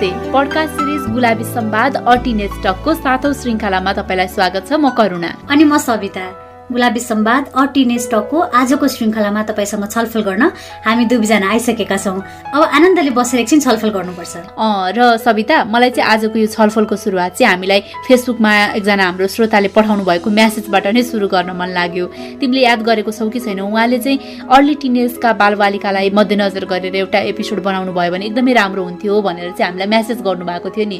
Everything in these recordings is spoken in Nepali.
नमस्ते। पडकास्ट सिरिज गुलाबी सम्वाद अटिनेज टकको सातौं श्रृङ्खलामा तपाईँलाई स्वागत छ म करुणा। अनि म सविता। गुलाबी सम्वाद अटिने स्टकको आजको श्रृङ्खलामा तपाईँसँग छलफल गर्न हामी दुईजना आइसकेका छौँ। अब आनन्दले बसेर एकछिन छलफल गर्नुपर्छ। र सविता मलाई चाहिँ आजको यो छलफलको सुरुवात चाहिँ हामीलाई फेसबुकमा एकजना हाम्रो श्रोताले पठाउनु भएको म्यासेजबाट नै सुरु गर्न मन लाग्यो। तिमीले याद गरेको छौ कि छैन? उहाँले चाहिँ अर्ली टिनेजका बालबालिकालाई मध्यनजर गरेर एउटा एपिसोड बनाउनु भयो भने एकदमै राम्रो हुन्थ्यो भनेर चाहिँ हामीलाई म्यासेज गर्नुभएको थियो नि।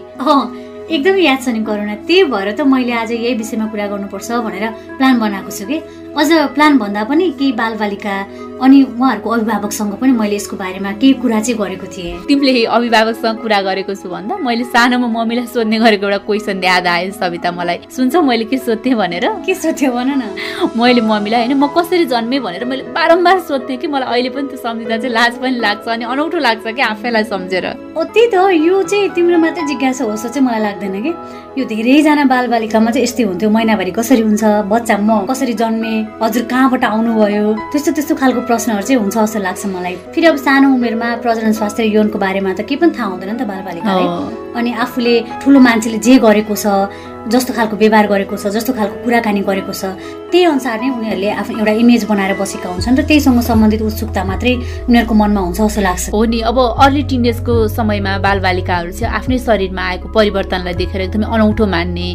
एकदमै याद छ नि करुणा त्यही भएर त मैले आज यही विषयमा कुरा गर्नुपर्छ भनेर प्लान बनाएको छु कि। अझ प्लान भन्दा पनि केही बालबालिका अनि उहाँहरूको अभिभावकसँग पनि मैले यसको बारेमा केही कुरा चाहिँ गरेको थिएँ। तिमीले अभिभावकसँग कुरा गरेको छु भन्दा मैले सानोमा मम्मीलाई सोध्ने गरेको एउटा क्वेसन याद आयो सविता मलाई। सुन्छौ मैले के सोध्थेँ भनेर? के सोध्थ्यो भन न? मैले मम्मीलाई होइन म कसरी जन्मेँ भनेर मैले बारम्बार सोध्थेँ कि मलाई अहिले पनि त्यो सम्झिँदा चाहिँ लाज पनि लाग्छ अनि अनौठो लाग्छ कि आफैलाई सम्झेर। त्यही त यो चाहिँ तिम्रो मात्रै जिज्ञासा होस् चाहिँ मलाई लाग्दैन कि। यो धेरैजना बालबालिकामा चाहिँ यस्तै हुन्थ्यो महिनाभरि कसरी हुन्छ बच्चा म कसरी जन्मेँ हजुर कहाँबाट आउनुभयो? त्यस्तो त्यस्तो खालको प्रश्नहरू चाहिँ हुन्छ जस्तो लाग्छ मलाई। फेरि अब सानो उमेरमा प्रजनन स्वास्थ्य यौनको बारेमा त केही पनि थाहा हुँदैन नि त बालबालिकालाई अनि आफूले ठुलो मान्छेले जे गरेको छ जस्तो खालको व्यवहार गरेको छ जस्तो खालको कुराकानी गरेको छ त्यही अनुसार नै उनीहरूले आफ्नो एउटा इमेज बनाएर बसेका हुन्छन् र त्यहीसँग सम्बन्धित उत्सुकता मात्रै उनीहरूको मनमा हुन्छ जस्तो लाग्छ। हो नि अब अर्ली टिनेजको समयमा बालबालिकाहरू चाहिँ आफ्नै शरीरमा आएको परिवर्तनलाई देखेर एकदमै अनौठो मान्ने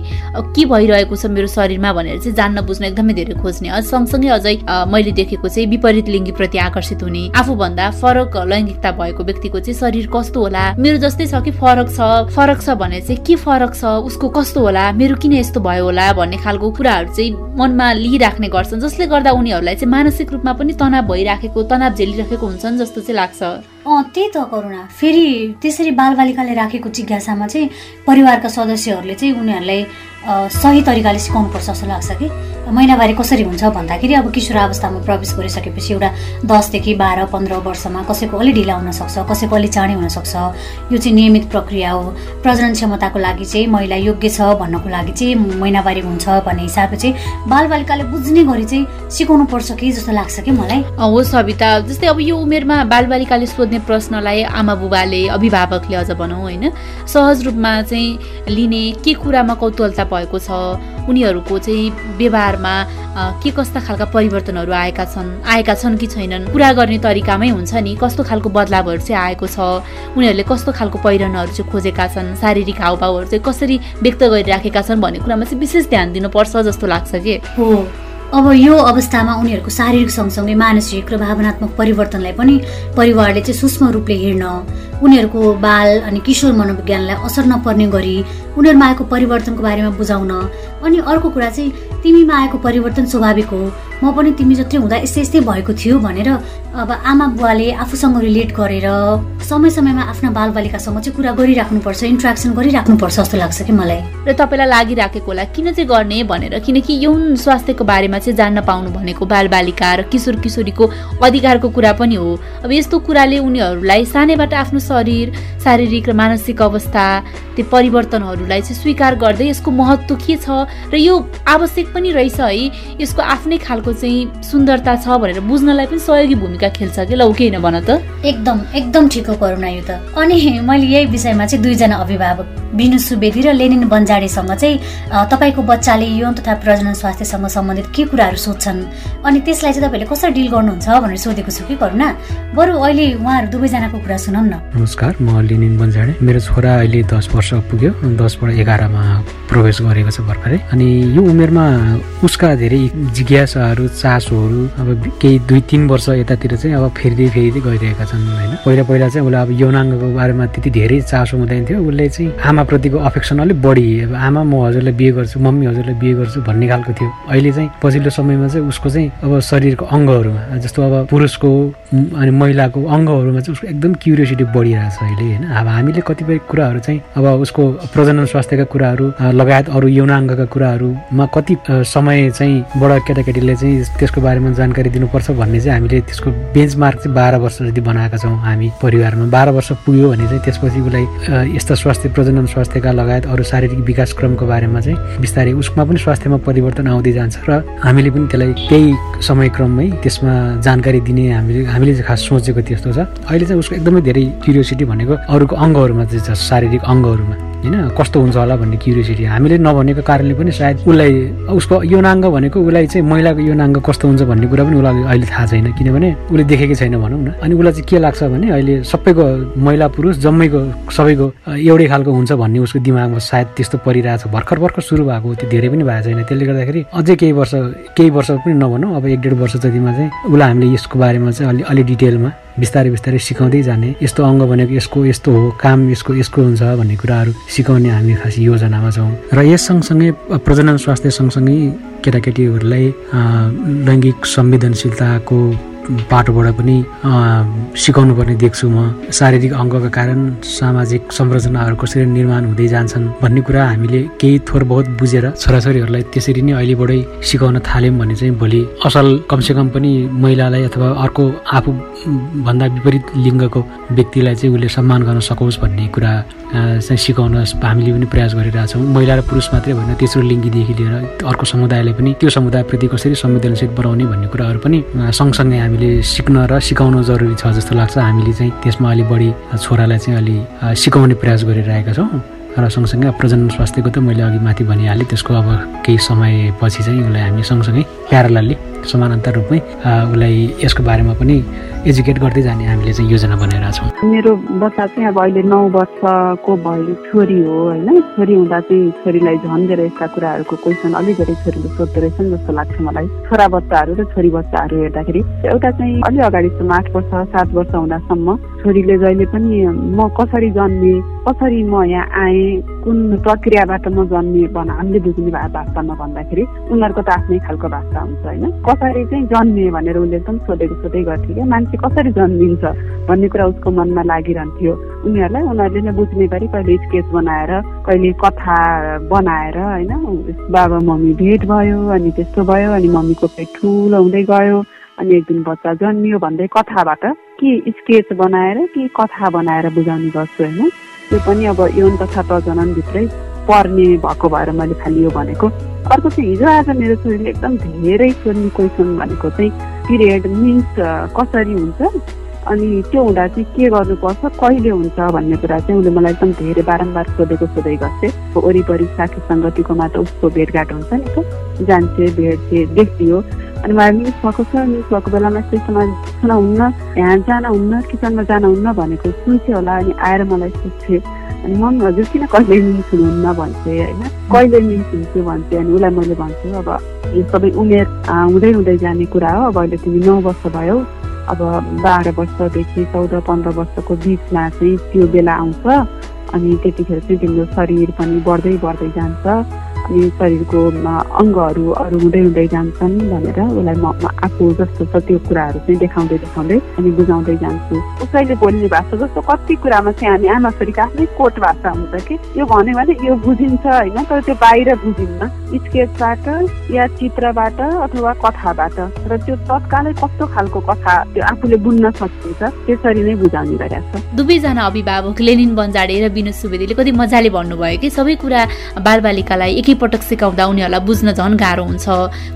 के भइरहेको छ मेरो शरीरमा भनेर चाहिँ जान्न बुझ्न एकदमै धेरै खोज्ने। अझ सँगसँगै अझै मैले देखेको चाहिँ विपरीत लिङ्गीप्रति आकर्षित हुने आफूभन्दा फरक लैङ्गिकता भएको व्यक्तिको चाहिँ शरीर कस्तो होला मेरो जस्तै छ कि फरक छ फरक छ भने चाहिँ के फरक छ उसको कस्तो होला मेरो किन यस्तो भयो होला भन्ने खालको कुराहरू चाहिँ मनमा लिइराख्ने गर्छन् जसले गर्दा उनीहरूलाई चाहिँ मानसिक रूपमा पनि तनाव भइराखेको तनाव झेलिराखेको हुन्छन् जस्तो चाहिँ लाग्छ। अँ त्यही त करुणा फेरि त्यसरी बालबालिकाले राखेको जिज्ञासामा चाहिँ परिवारका सदस्यहरूले चाहिँ उनीहरूलाई सही तरिकाले सिकाउनुपर्छ जस्तो लाग्छ कि। महिनावारी कसरी हुन्छ भन्दाखेरि अब किशोर अवस्थामा प्रवेश गरिसकेपछि एउटा दसदेखि बाह्र पन्ध्र वर्षमा कसैको अलि ढिला हुनसक्छ कसैको अलि चाँडै हुनसक्छ। यो चाहिँ नियमित प्रक्रिया हो। प्रजनन क्षमताको लागि चाहिँ महिला योग्य छ भन्नको लागि चाहिँ महिनावारी हुन्छ भन्ने हिसाबले चाहिँ बालबालिकाले बुझ्ने गरी चाहिँ सिकाउनु पर्छ कि जस्तो लाग्छ कि मलाई? हो सविता। जस्तै अब यो उमेरमा बालबालिकाले सोध्ने प्रश्नलाई आमा बुबाले अभिभावकले अझ भनौँ होइन। सहज रूपमा चाहिँ लिने के कुरामा कौतूहलता भएको छ उनीहरूको चाहिँ व्यवहारमा के कस्ता खालका परिवर्तनहरू आएका छन् आएका छन् कि छैनन् कुरा गर्ने तरिकामै हुन्छ नि कस्तो खालको बदलावहरू चाहिँ आएको छ उनीहरूले कस्तो खालको पहिरनहरू चाहिँ खोजेका छन् शारीरिक हावभावहरू चाहिँ कसरी व्यक्त गरिराखेका छन् भन्ने कुरामा चाहिँ विशेष ध्यान दिनुपर्छ जस्तो लाग्छ कि? हो। अब यो अवस्थामा उनीहरूको शारीरिक सँगसँगै मानसिक र भावनात्मक परिवर्तनलाई पनि परिवारले चाहिँ सूक्ष्म रूपले हेर्न उनीहरूको बाल अनि किशोर मनोविज्ञानलाई असर नपर्ने गरी उनीहरूमा आएको परिवर्तनको बारेमा बुझाउन अनि अर्को कुरा चाहिँ तिमीमा आएको परिवर्तन स्वाभाविक हो। म पनि तिमी जत्रै हुँदा यस्तै यस्तै भएको थियो भनेर अब आमा बुवाले आफूसँग रिलेट गरेर समय समयमा आफ्ना बालबालिकासँग चाहिँ कुरा गरिराख्नुपर्छ इन्ट्रेक्सन गरिराख्नुपर्छ जस्तो लाग्छ कि मलाई? र तपाईँलाई लागिराखेको होला किन चाहिँ गर्ने भनेर? किनकि यौन स्वास्थ्यको बारेमा चाहिँ जान्न पाउनु भनेको बालबालिका र किशोर किशोरीको अधिकारको कुरा पनि हो। अब यस्तो कुराले उनीहरूलाई सानैबाट आफ्नो शरीर शारीरिक र मानसिक अवस्था त्यो परिवर्तनहरूलाई चाहिँ स्वीकार गर्दै यसको महत्त्व के छ र यो आवश्यक पनि रहेछ है। यसको आफ्नै खालको चाहिँ सुन्दरता छ भनेर बुझ्नलाई पनि सहयोगी भूमिका खेल्छ कि लौ केही नभन त? एकदम एकदम ठिक हो करुणा यो त। अनि मैले यही विषयमा चाहिँ दुईजना अभिभावक बिनु सुवेदी र लेनिन बन्जाडेसँग चाहिँ तपाईँको बच्चाले यौन तथा प्रजनन स्वास्थ्यसँग सम्बन्धित के कुराहरू सोध्छन्? अनि त्यसलाई चाहिँ तपाईँले कसरी डिल गर्नुहुन्छ भनेर सोधेको छु कि करुणा? बरु अहिले उहाँहरू दुवैजनाको कुरा सुनौ न। नमस्कार म लेनिन बन्जाडे मेरो छोरा अहिले दस वर्ष पुग्यो दसबाट एघारमा प्रवेश गरेको छ भर्खरै। अनि यो उमेरमा उसका धेरै जिज्ञासाहरू चासोहरू अब केही दुई तिन वर्ष यतातिर चाहिँ अब फेरिँदै फेरिँदै गइरहेका छन् होइन? पहिला पहिला चाहिँ उसले अब यौनाङ्गको बारेमा त्यति धेरै चासो हुँदैन थियो। उसले चाहिँ आमाप्रतिको अफेक्सन अलिक बढी। अब आमा म हजुरलाई बिहे गर्छु मम्मी हजुरलाई बिहे गर्छु भन्ने खालको थियो। अहिले चाहिँ पछिल्लो समयमा चाहिँ उसको चाहिँ अब शरीरको अङ्गहरूमा जस्तो अब पुरुषको अनि महिलाको अङ्गहरूमा चाहिँ उसको एकदम क्युरियोसिटी बढिरहेको छ अहिले होइन? अब हामीले कतिपय कुराहरू चाहिँ अब उसको प्रजनन स्वास्थ्यका कुराहरू लगायत अरू यौनाङ्गका कुराहरूमा कति समय चाहिँ बडा केटाकेटीले चाहिँ त्यसको बारेमा जानकारी दिनुपर्छ भन्ने चाहिँ हामीले त्यसको बेन्चमार्क चाहिँ बाह्र वर्ष जति बनाएका छौँ हामी परिवारमा। बाह्र वर्ष पुग्यो भने चाहिँ त्यसपछि उसलाई यस्ता स्वास्थ्य प्रजनन स्वास्थ्यका लगायत अरू शारीरिक विकास क्रमको बारेमा चाहिँ बिस्तारै उसमा पनि स्वास्थ्यमा परिवर्तन आउँदै जान्छ र हामीले पनि त्यसलाई त्यही समयक्रममै त्यसमा जानकारी दिने हामीले हामीले खास सोचेको त्यस्तो छ। अहिले चाहिँ उसको एकदमै धेरै क्युरियोसिटी भनेको अरूको अङ्गहरूमा चाहिँ छ शारीरिक अङ्गहरूमा। होइन? कस्तो हुन्छ होला भन्ने क्युरियोसिटी हामीले नभनेको कारणले पनि सायद उसलाई उसको यौनाङ्ग भनेको उसलाई चाहिँ महिलाको यौनाङ्ग कस्तो हुन्छ भन्ने कुरा पनि उसलाई अहिले थाहा छैन। किनभने उसले देखेकै छैन भनौँ न। अनि उसलाई चाहिँ के लाग्छ भने अहिले सबैको महिला पुरुष जम्मैको सबैको एउटै खालको हुन्छ भन्ने उसको दिमागमा सायद त्यस्तो परिरहेको छ भर्खर भर्खर सुरु भएको त्यो धेरै पनि भएको छैन। त्यसले गर्दाखेरि अझै केही वर्ष केही वर्ष पनि नभनौँ अब एक डेढ वर्ष जतिमा चाहिँ उसलाई हामीले यसको बारेमा चाहिँ अलि अलि डिटेलमा बिस्तारै बिस्तारै सिकाउँदै जाने यस्तो अङ्ग भनेको यसको यस्तो हो काम यसको यसको हुन्छ भन्ने कुराहरू सिकाउने हामी खास योजनामा छौँ। र यस सँगसँगै प्रजनन स्वास्थ्य सँगसँगै केटाकेटीहरूलाई लैङ्गिक संवेदनशीलताको बाटोबाट पनि सिकाउनु पर्ने देख्छु म। शारीरिक अङ्गका कारण सामाजिक संरचनाहरू कसरी निर्माण हुँदै जान्छन् भन्ने कुरा हामीले केही थोर बहुत बुझेर छोराछोरीहरूलाई त्यसरी नै अहिलेबाटै सिकाउन थाल्यौँ भने चाहिँ भोलि असल कमसेकम पनि महिलालाई अथवा अर्को आफू भन्दा विपरीत लिङ्गको व्यक्तिलाई चाहिँ उसले सम्मान गर्न सकोस् भन्ने कुरा चाहिँ सिकाउन हामीले पनि प्रयास गरिरहेछौँ महिला र पुरुष मात्रै होइन तेस्रो लिङ्गीदेखि लिएर अर्को समुदायलाई पनि त्यो समुदायप्रति कसरी संवेदनशील बनाउने भन्ने कुराहरू पनि सँगसँगै हामी हामीले सिक्न र सिकाउनु जरुरी छ जस्तो लाग्छ। हामीले चाहिँ त्यसमा अलि बढी छोरालाई चाहिँ अलि सिकाउने प्रयास गरिरहेका छौँ। र सँगसँगै प्रजनन स्वास्थ्यको त मैले अघि माथि भनिहालेँ त्यसको अब केही समयपछि चाहिँ उसलाई हामी सँगसँगै प्यारलली समानान्तर रूपमै उसलाई यसको बारेमा पनि एजुकेट गर्दै जाने हामीले चाहिँ योजना बनाइरहेको छौँ। मेरो बच्चा चाहिँ अब अहिले नौ वर्षको भयो छोरी हो होइन? छोरी हुँदा चाहिँ छोरीलाई झन् धेरै यस्ता कुराहरूको क्वेसन अलि धेरै छोरीले सोध्दो रहेछन् जस्तो लाग्छ मलाई। छोरा बच्चाहरू र छोरी बच्चाहरू हेर्दाखेरि एउटा चाहिँ अलि अगाडिसम्म आठ वर्ष सात वर्ष हुँदासम्म छोरीले जहिले पनि म कसरी जन्मेँ कसरी म यहाँ आएँ कुन प्रक्रियाबाट म जन्मेँ भन हामीले बुझ्ने भाषामा भन्दाखेरि उनीहरूको त आफ्नै खालको भाषा हुन्छ होइन। कसरी चाहिँ जन्मिए भनेर उसले एकदम सोधेको सोधै गर्थ्यो। क्या मान्छे कसरी जन्मिन्छ भन्ने कुरा उसको मनमा लागिरहन्थ्यो। उनीहरूलाई उनीहरूले नै बुझ्ने गरी कहिले स्केच बनाएर कहिले कथा बनाएर होइन बाबा मम्मी भेट भयो अनि त्यस्तो भयो अनि मम्मीको पेट ठुलो हुँदै गयो अनि एक दिन बच्चा जन्मियो भन्दै कथाबाट कि स्केच बनाएर कि कथा बनाएर बुझाउने गर्छु होइन। त्यो पनि अब यौन तथा प्रजननभित्रै पर्ने भएको भएर मैले खालि यो भनेको। अर्को चाहिँ हिजो आज मेरो छोरीले एकदम धेरै सोध्ने क्वेसन भनेको चाहिँ पिरियड मिन्स कसरी हुन्छ? अनि त्यो हुँदा चाहिँ के गर्नुपर्छ? कहिले हुन्छ भन्ने कुरा चाहिँ उसले मलाई एकदम धेरै बारम्बार सोधेको सोधै गर्थे। वरिपरि साथी सङ्गतिकोमा त उसको भेटघाट हुन्छ नि त। जान्थे भेट्थे देख्थ्यो अनि मलाई मिस भएको छ मिस भएको बेलामा यस्तै सुनाउन्न यहाँ जानुहुन्न किचनमा जानुहुन्न भनेको सुन्थ्यो होला अनि आएर मलाई सोध्थे अनि मम्मी हजुर किन कहिले मिस हुनुहुन्न भन्थे होइन कहिले मिस हुन्थ्यो भन्थे अनि उसलाई मैले भन्छु अब यो सबै उमेर हुँदै हुँदै जाने कुरा हो अब अहिले तिमी नौ वर्ष भयो अब बाह्र वर्षदेखि चौध पन्ध्र वर्षको बिचमा चाहिँ त्यो बेला आउँछ अनि त्यतिखेर चाहिँ तिम्रो शरीर पनि बढ्दै बढ्दै जान्छ शरीरको अङ्गहरू अरू हुँदै हुँदै जान्छन् भनेर उसलाई म आफू जस्तो छ त्यो कुराहरू चाहिँ देखाउँदै देखाउँदै अनि बुझाउँदै जान्छु। उसैले बोल्ने भाषा जस्तो कति कुरामा चाहिँ हामी आमा छोरीको आफ्नै कोट भाषा हुन्छ कि? यो भन्यो भने यो बुझिन्छ होइन तर त्यो बाहिर बुझिन्न। स्केचबाट या चित्रबाट अथवा कथाबाट। र त्यो तत्कालै कस्तो खालको कथा त्यो आफूले बुझ्न सकिन्छ त्यसरी नै बुझाउने गरेको छ। दुवैजना अभिभावक लेनिन बन्जाडे र विनोद सुवेदीले कति मजाले भन्नुभयो कि सबै कुरा बालबालिकालाई एकै पटक सिकाउँदा उनीहरूलाई बुझ्न झन् गाह्रो हुन्छ।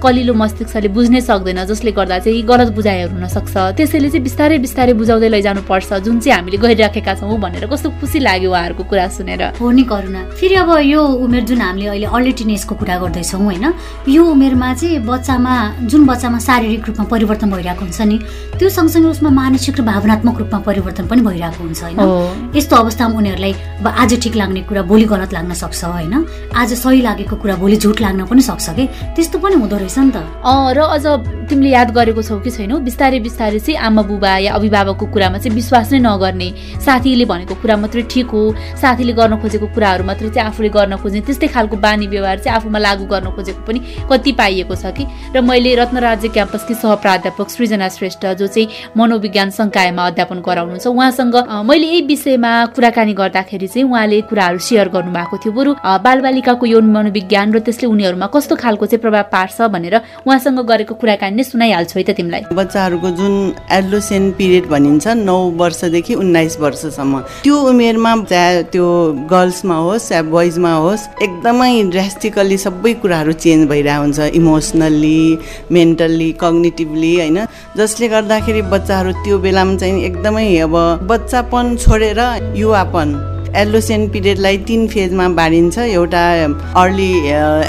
कलिलो मस्तिष्कले बुझ्नै सक्दैन जसले गर्दा चाहिँ गलत बुझाइहरू हुन सक्छ। त्यसैले चाहिँ बिस्तारै बिस्तारै बुझाउँदै लैजानुपर्छ जुन चाहिँ हामीले गरिराखेका छौँ भनेर। कस्तो खुसी लाग्यो उहाँहरूको कुरा सुनेर। हो नि करुणा। फेरि अब यो उमेर जुन हामीले अहिले अर्ली टिनेजको कुरा गर्दैछौँ होइन? यो उमेरमा चाहिँ बच्चामा जुन बच्चामा शारीरिक रूपमा परिवर्तन भइरहेको हुन्छ नि त्यो सँगसँगै उसमा मानसिक र भावनात्मक रूपमा परिवर्तन पनि भइरहेको हुन्छ होइन? यस्तो अवस्थामा उनीहरूलाई अब आज ठिक लाग्ने कुरा भोलि गलत लाग्न सक्छ होइन? आज सही लागेको भनेको कुरा भोलि झुट लाग्न पनि सक्छ कि? त्यस्तो पनि हुँदो रहेछ नि त। र अझ तिमीले याद गरेको छौ कि छैनौ? बिस्तारै बिस्तारै चाहिँ आमा बुबा या अभिभावकको कुरामा चाहिँ विश्वास नै नगर्ने साथीले भनेको कुरा मात्रै ठिक हो। साथीले गर्न खोजेको कुराहरू मात्रै चाहिँ आफूले गर्न खोज्ने त्यस्तै खालको बानी व्यवहार चाहिँ आफूमा लागू गर्न खोजेको पनि कति पाइएको छ कि? र मैले रत्नराज्य क्याम्पसकी सह प्राध्यापक सृजना श्रेष्ठ जो चाहिँ मनोविज्ञान सङ्कायमा अध्यापन गराउनुहुन्छ उहाँसँग मैले यही विषयमा कुराकानी गर्दाखेरि चाहिँ उहाँले कुराहरू सेयर गर्नुभएको थियो बरु। बालबालिकाको यौन मनोविज्ञान मनोविज्ञान र त्यसले उनीहरूमा कस्तो खालको चाहिँ प्रभाव पार्छ भनेर उहाँसँग गरेको कुराकानी नै सुनाइहाल्छु है त तिमीलाई। बच्चाहरूको जुन एडलोसेन पिरियड भनिन्छ नौ वर्षदेखि उन्नाइस वर्षसम्म। त्यो उमेरमा चाहे त्यो गर्ल्समा होस् या बोइजमा होस् एकदमै ड्रास्टिकल्ली सबै कुराहरू चेन्ज भइरहेको हुन्छ। इमोसनल्ली मेन्टल्ली कग्नेटिभली होइन? जसले गर्दाखेरि बच्चाहरू त्यो बेलामा चाहिँ एकदमै अब बच्चापन छोडेर युवापन एल्लोसेन पिरियडलाई तिन फेजमा बाँडिन्छ। एउटा अर्ली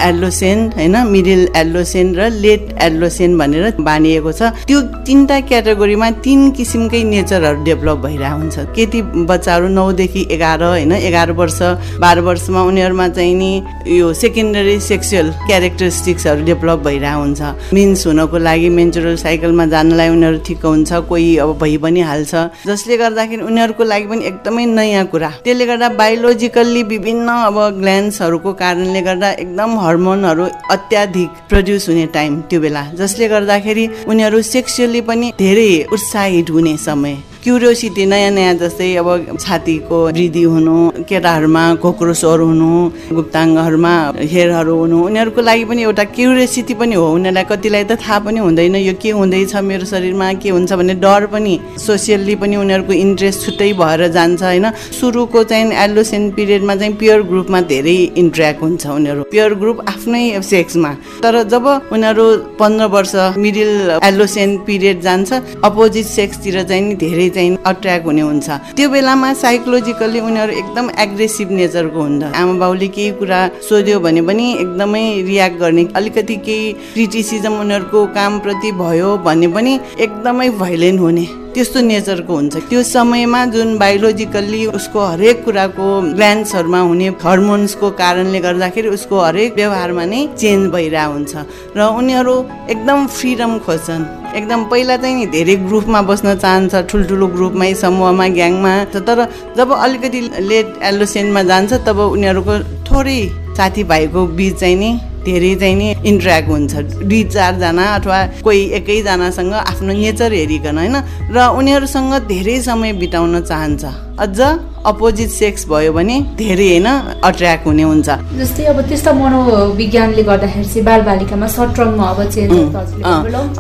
एल्लोसेन होइन मिडिल एल्लोसेन र लेट एल्लोसेन भनेर बाँडिएको छ। त्यो तिनवटा क्याटेगोरीमा तिन किसिमकै नेचरहरू डेभलप भइरहेको हुन्छ। केटी बच्चाहरू नौदेखि एघार होइन एघार वर्ष बाह्र वर्षमा उनीहरूमा चाहिँ नि यो सेकेन्डरी सेक्सुअल क्यारेक्टरिस्टिक्सहरू डेभलप भइरहेको हुन्छ। मिन्स हुनको लागि मेन्चुरल साइकलमा जानलाई उनीहरू ठिक हुन्छ कोही अब भइ पनि हाल्छ। जसले गर्दाखेरि उनीहरूको लागि पनि एकदमै नयाँ कुरा। त्यसले गर्दा बायोलोजिकल्ली विभिन्न अब ग्ल्यान्ड्सहरूको कारणले गर्दा एकदम हर्मोनहरू अत्याधिक प्रड्युस हुने टाइम त्यो बेला। जसले गर्दाखेरि उनीहरू सेक्सुअली पनि धेरै उत्साहित हुने समय। क्युरियोसिटी नयाँ नयाँ जस्तै अब छातीको वृद्धि हुनु केटाहरूमा खोक्रो स्वर हुनु गुप्ताङ्गहरूमा हेयरहरू हुनु उनीहरूको लागि पनि एउटा क्युरियोसिटी पनि हो। उनीहरूलाई कतिलाई त थाहा पनि हुँदैन यो के हुँदैछ मेरो शरीरमा के हुन्छ भन्ने डर पनि सोसियल्ली पनि उनीहरूको इन्ट्रेस्ट छुट्टै भएर जान्छ होइन? सुरुको चाहिँ एलोसेन पिरियडमा चाहिँ प्योर ग्रुपमा धेरै इन्ट्रेक्ट हुन्छ उनीहरू। प्योर ग्रुप आफ्नै सेक्समा। तर जब उनीहरू पन्ध्र वर्ष मिडिल एलोसेन पिरियड जान्छ अपोजिट सेक्सतिर चाहिँ धेरै चाहिँ अट्र्याक्ट हुने हुन्छ। त्यो बेलामा साइकोलोजिकल्ली उनीहरू एकदम एग्रेसिभ नेचरको हुन्छ आमा बाउले केही कुरा सोध्यो भने पनि एकदमै रियाक्ट गर्ने अलिकति केही क्रिटिसिजम उनीहरूको कामप्रति भयो भने पनि एकदमै भाइलेन्ट हुने। त्यस्तो नेचरको हुन्छ। त्यो समयमा जुन बायोलोजिकल्ली उसको हरेक कुराको ग्ल्यान्ड्सहरूमा हुने हर्मोन्सको कारणले गर्दाखेरि उसको हरेक व्यवहारमा नै चेन्ज भइरहेको हुन्छ। र उनीहरू एकदम फ्रिडम खोज्छन्। एकदम पहिला चाहिँ नि धेरै ग्रुपमा बस्न चाहन्छ ठुल्ठुलो ग्रुपमै समूहमा ग्याङमा। तर जब अलिकति लेट एलोसेनमा जान्छ तब उनीहरूको थोरै साथीभाइको बिच चाहिँ नि धेरै चाहिँ नि इन्ट्रेक्ट हुन्छ। दुई चारजना अथवा कोही एकैजनासँग आफ्नो नेचर हेरिकन होइन? र उनीहरूसँग धेरै समय बिताउन चाहन्छ। अझ अपोजिट सेक्स भयो भने धेरै होइन अट्र्याक्ट हुने हुन्छ। जस्तै अब त्यस्तो मनोविज्ञानले गर्दाखेरि चाहिँ बालबालिकामा सट्रङमा अब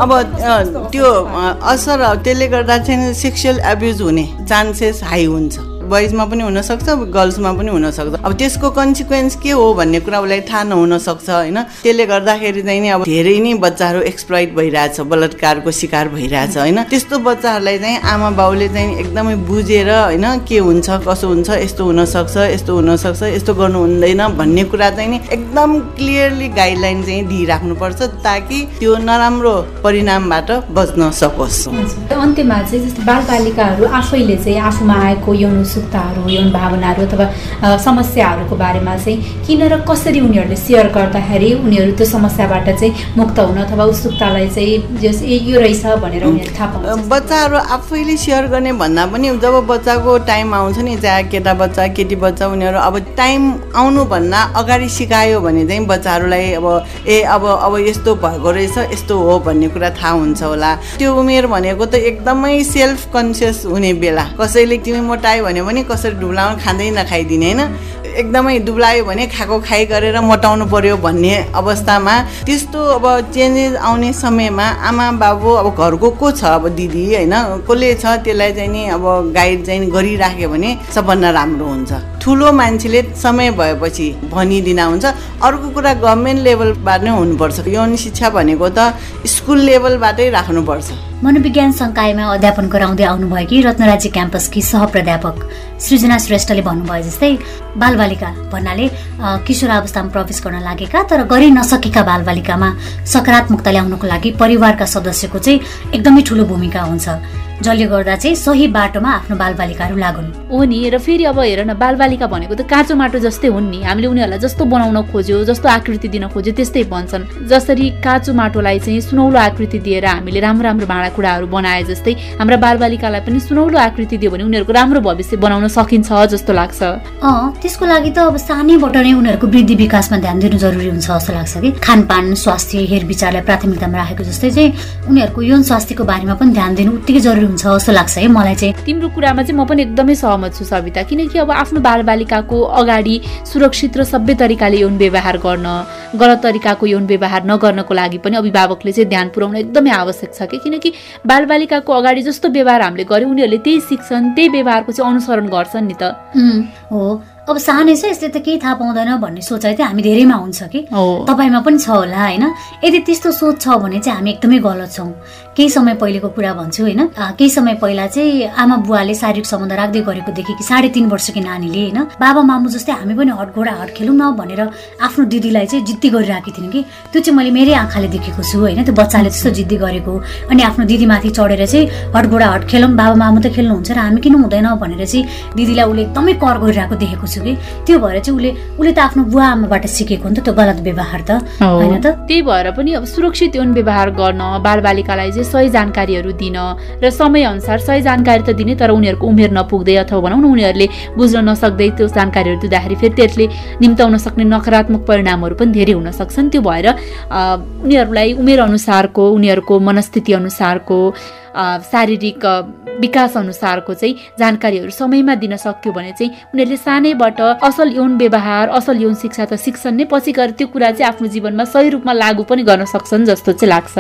अब त्यो असर त्यसले गर्दा चाहिँ सेक्सुअल एब्युज हुने चान्सेस हाई हुन्छ। बोइजमा पनि हुनसक्छ गर्ल्समा पनि हुनसक्छ। अब त्यसको कन्सिक्वेन्स के हो भन्ने कुरा उसलाई थाहा नहुन सक्छ होइन? त्यसले गर्दाखेरि चाहिँ नि अब धेरै नै बच्चाहरू एक्सप्लोइट भइरहेछ बलात्कारको शिकार भइरहेछ होइन? त्यस्तो बच्चाहरूलाई चाहिँ आमा बाउले चाहिँ एकदमै बुझेर होइन के हुन्छ कसो हुन्छ यस्तो हुनसक्छ यस्तो हुनसक्छ यस्तो गर्नु हुँदैन भन्ने कुरा चाहिँ नि एकदम क्लियरली गाइडलाइन चाहिँ दिइराख्नुपर्छ ताकि त्यो नराम्रो परिणामबाट बच्न सकोस्। अन्त्यमा चाहिँ जस्तो बालबालिकाहरू आफैले चाहिँ आफूमा आएको यौन उत्सुकताहरू यौन भावनाहरू अथवा समस्याहरूको बारेमा चाहिँ किन र कसरी उनीहरूले सेयर गर्दाखेरि उनीहरू त्यो समस्याबाट चाहिँ मुक्त हुन अथवा उत्सुकतालाई चाहिँ यो रहेछ भनेर उनीहरू थाहा पाउँछ बच्चाहरू आफैले सेयर गर्ने भन्दा पनि जब बच्चाको टाइम आउँछ नि चाहे केटा बच्चा केटी बच्चा उनीहरू अब टाइम आउनुभन्दा अगाडि सिकायो भने चाहिँ बच्चाहरूलाई अब ए अब अब यस्तो भएको रहेछ यस्तो हो भन्ने कुरा थाहा हुन्छ होला। त्यो उमेर भनेको त एकदमै सेल्फ कन्सियस हुने बेला। कसैले तिमी मोटायो भने पनि कसरी डुब्लाउनु खाँदै नखाइदिने होइन? एकदमै दुब्लायो भने खाएको खाइ गरेर मोटाउनु पर्यो भन्ने अवस्थामा त्यस्तो अब चेन्जेस आउने समयमा आमा बाबु अब घरको को छ अब दिदी होइन? कसले छ त्यसलाई चाहिँ नि अब गाइड चाहिँ गरिराख्यो भने सबभन्दा राम्रो हुन्छ। ठुलो मान्छेले समय भएपछि भनिदिन हुन्छ। अर्को कुरा गभर्मेन्ट लेभलबाट नै हुनुपर्छ यौन शिक्षा भनेको त स्कुल लेभलबाटै राख्नुपर्छ। मनोविज्ञान सङ्कायमा अध्यापन गराउँदै आउनुभएकी रत्नराज्य क्याम्पसकी सहप्राध्यापक सृजना श्रेष्ठले भन्नुभयो जस्तै बालबालिका भन्नाले किशोर अवस्थामा प्रवेश गर्न लागेका तर गरि नसकेका बालबालिकामा सकारात्मकता ल्याउनको लागि परिवारका सदस्यको चाहिँ एकदमै ठुलो भूमिका हुन्छ। जसले गर्दा चाहिँ सही बाटोमा आफ्नो बालबालिकाहरू लागुन्। हो नि र फेरि अब हेर न बालबालिका भनेको त काँचो माटो जस्तै हुन् नि। हामीले उनीहरूलाई जस्तो बनाउन खोज्यो जस्तो आकृति दिन खोज्यो त्यस्तै भन्छन्। जसरी काँचो माटोलाई चाहिँ सुनौलो आकृति दिएर हामीले राम्रो राम्रो भाँडा कुराहरू बनाए जस्तै हाम्रा बालबालिकालाई पनि सुनौलो आकृति दियो भने उनीहरूको राम्रो भविष्य बनाउन सकिन्छ जस्तो लाग्छ। त्यसको लागि त अब सानैबाट नै उनीहरूको वृद्धि विकासमा ध्यान दिनु जरुरी हुन्छ जस्तो लाग्छ कि। खानपान स्वास्थ्य हेरविचारलाई प्राथमिकतामा राखेको जस्तै चाहिँ उनीहरूको यौन स्वास्थ्यको बारेमा पनि ध्यान दिनु उत्तिकै जरुरी हुन्छ जस्तो लाग्छ है मलाई चाहिँ। तिम्रो कुरामा चाहिँ म पनि एकदमै सहमत छु सविता। किनकि अब आफ्नो बालबालिकाको अगाडि सुरक्षित र सभ्य तरिकाले यौन व्यवहार गर्न गलत तरिकाको यौन व्यवहार नगर्नको लागि पनि अभिभावकले चाहिँ ध्यान पुर्याउन एकदमै आवश्यक छ कि? किनकि बालबालिकाको अगाडि जस्तो व्यवहार हामीले गऱ्यौँ उनीहरूले त्यही सिक्छन् त्यही व्यवहारको चाहिँ अनुसरण गर्छन् नि त। हो। अब सानै छ यसले त केही थाहा पाउँदैन भन्ने सोचाइ चाहिँ हामी धेरैमा हुन्छ कि? तपाईँमा पनि छ होला होइन? यदि त्यस्तो सोच छ भने चाहिँ हामी एकदमै गलत छौँ। केही समय पहिलेको कुरा भन्छु होइन? केही समय पहिला चाहिँ आमा बुवाले शारीरिक सम्बन्ध राख्दै गरेको देखेँ कि साढे तिन वर्षकी नानीले होइन? बाबा मामु जस्तै हामी पनि हटघोडा हट खेलौँ न भनेर आफ्नो दिदीलाई चाहिँ जिद्दी गरिरहेकी थिइन् कि? त्यो चाहिँ मैले मेरै आँखाले देखेको छु होइन? त्यो बच्चाले त्यस्तो जिद्दी गरेको अनि आफ्नो दिदीमाथि चढेर चाहिँ हटघोडा हट खेलौँ बाबा मामु त खेल्नुहुन्छ र हामी किन हुँदैन भनेर चाहिँ दिदीलाई उसले एकदमै कर गरिरहेको देखेको छु। कि त्यो भएर चाहिँ उसले उसले त आफ्नो बुवा आमाबाट सिकेको नि त त्यो गलत व्यवहार त होइन त? त्यही भएर पनि अब सुरक्षित यौन व्यवहार गर्न बालबालिकालाई चाहिँ सही जानकारीहरू दिन र समयअनुसार सही जानकारी त दिने तर उनीहरूको उमेर नपुग्दै अथवा भनौँ न उनीहरूले बुझ्न नसक्दै त्यो जानकारीहरू दिँदाखेरि फेरि त्यसले निम्ताउन सक्ने नकारात्मक परिणामहरू पनि धेरै हुन सक्छन् त्यो भएर उनीहरूलाई उमेर अनुसारको उनीहरूको मनस्थिति अनुसारको शारीरिक विकास अनुसारको चाहिँ जानकारीहरू समयमा दिन सक्यो भने चाहिँ उनीहरूले सानैबाट असल यौन व्यवहार असल यौन शिक्षा त शिक्षण नै पछि गएर त्यो कुरा चाहिँ आफ्नो जीवनमा सही रूपमा लागू पनि गर्न सक्छन् जस्तो चाहिँ लाग्छ।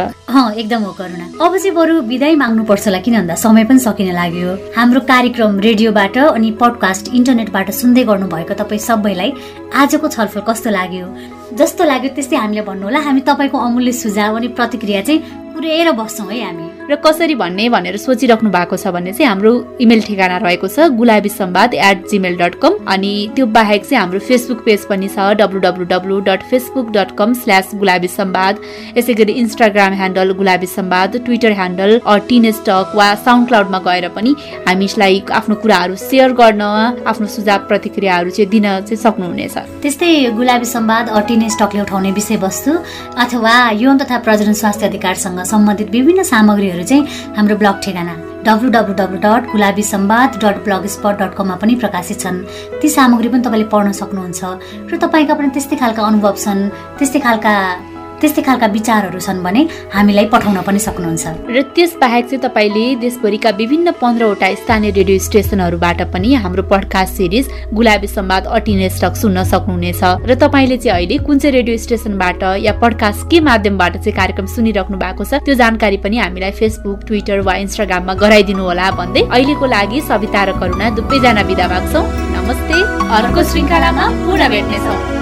एकदम हो करुणा। अब चाहिँ बरु विदाय माग्नुपर्छ होला किन भन्दा समय पनि सकिन लाग्यो। हाम्रो कार्यक्रम रेडियोबाट अनि पडकास्ट इन्टरनेटबाट सुन्दै गर्नुभएको तपाईँ सबैलाई आजको छलफल कस्तो लाग्यो? जस्तो लाग्यो त्यस्तै हामीले भन्नु होला। हामी तपाईँको अमूल्य सुझाव अनि प्रतिक्रिया चाहिँ पुऱ्याएर बस्छौँ है हामी। र कसरी भन्ने भनेर सोचिराख्नु भएको छ भने चाहिँ हाम्रो इमेल ठेगाना रहेको छ Gulabi Sambad at Gmail dot com अनि त्यो बाहेक चाहिँ हाम्रो फेसबुक पेज पनि छ W W W dot Facebook dot com slash Gulabi Sambad यसै गरी Instagram handle Gulabi Sambad Twitter handle tin स्टक वा साउन्ड क्लाउडमा गएर पनि हामीलाई आफ्नो कुराहरू सेयर गर्न आफ्नो सुझाव प्रतिक्रियाहरू चाहिँ दिन चाहिँ सक्नुहुनेछ। त्यस्तै गुलाबी सम्वाद टिन स्टकले उठाउने विषयवस्तु अथवा यौन तथा प्रजनन स्वास्थ्य अधिकारसँग सम्बन्धित विभिन्न सामग्रीहरू चाहिँ हाम्रो ब्लग ठेगाना W W W dot Gulabi Sambad dot blogspot dot कममा पनि प्रकाशित छन्। ती सामग्री पनि तपाईँले पढ्न सक्नुहुन्छ। र तपाईँका पनि त्यस्तै खालका अनुभव छन् त्यस्तै खालका त्यस्तै खालका विचारहरू छन् भने हामीलाई पठाउन पनि सक्नुहुन्छ। र त्यस बाहेक चाहिँ तपाईँले देशभरिका विभिन्न पन्ध्रवटा स्थानीय रेडियो स्टेसनहरूबाट पनि हाम्रो पडकास्ट सिरिज गुलाबी सम्वाद अटिने स्टक सुन्न सक्नुहुनेछ। र तपाईँले चाहिँ अहिले कुन चाहिँ रेडियो स्टेसनबाट या पडकास्ट के माध्यमबाट चाहिँ कार्यक्रम सुनिराख्नु भएको छ त्यो जानकारी पनि हामीलाई फेसबुक ट्विटर वा इन्स्टाग्राममा गराइदिनु होला भन्दै अहिलेको लागि सविता र करुणा दुवैजना विदा माग्छौ नमस्ते। अर्को श्रृङ्खलामा पुनः भेट्नेछौँ।